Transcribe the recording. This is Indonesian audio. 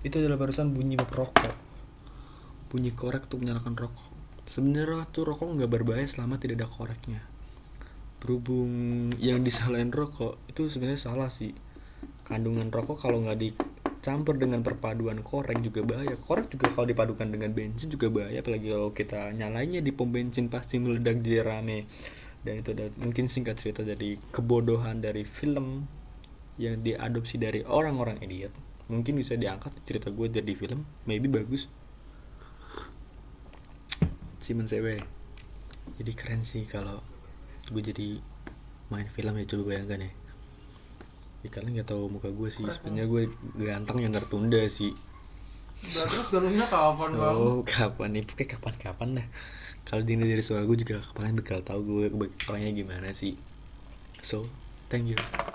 itu adalah barusan bunyi rokok. Bunyi korek untuk menyalakan rokok. Sebenarnya tuh rokok nggak berbahaya selama tidak ada koreknya. Berhubung yang disalahin rokok itu sebenarnya salah sih. Kandungan rokok kalau nggak dicampur dengan perpaduan korek juga bahaya. Korek juga kalau dipadukan dengan bensin juga bahaya apalagi kalau kita nyalainya di pom bensin pasti meledak jadi rame. Dan itu ada mungkin singkat cerita dari kebodohan dari film yang diadopsi dari orang-orang idiot mungkin bisa diangkat cerita gue jadi film maybe bagus. Simon Sewe jadi keren sih kalau gue jadi main film ya coba bayangkan ya. Ya kalian nggak tahu muka gue sih sebenarnya gue ganteng yang tertunda sih. Terus galungnya kapan bang? oh kapan nih? Kayak kapan-kapan dah kalau dini dari suara gue juga kalian bakal tahu gue orangnya gimana sih. So thank you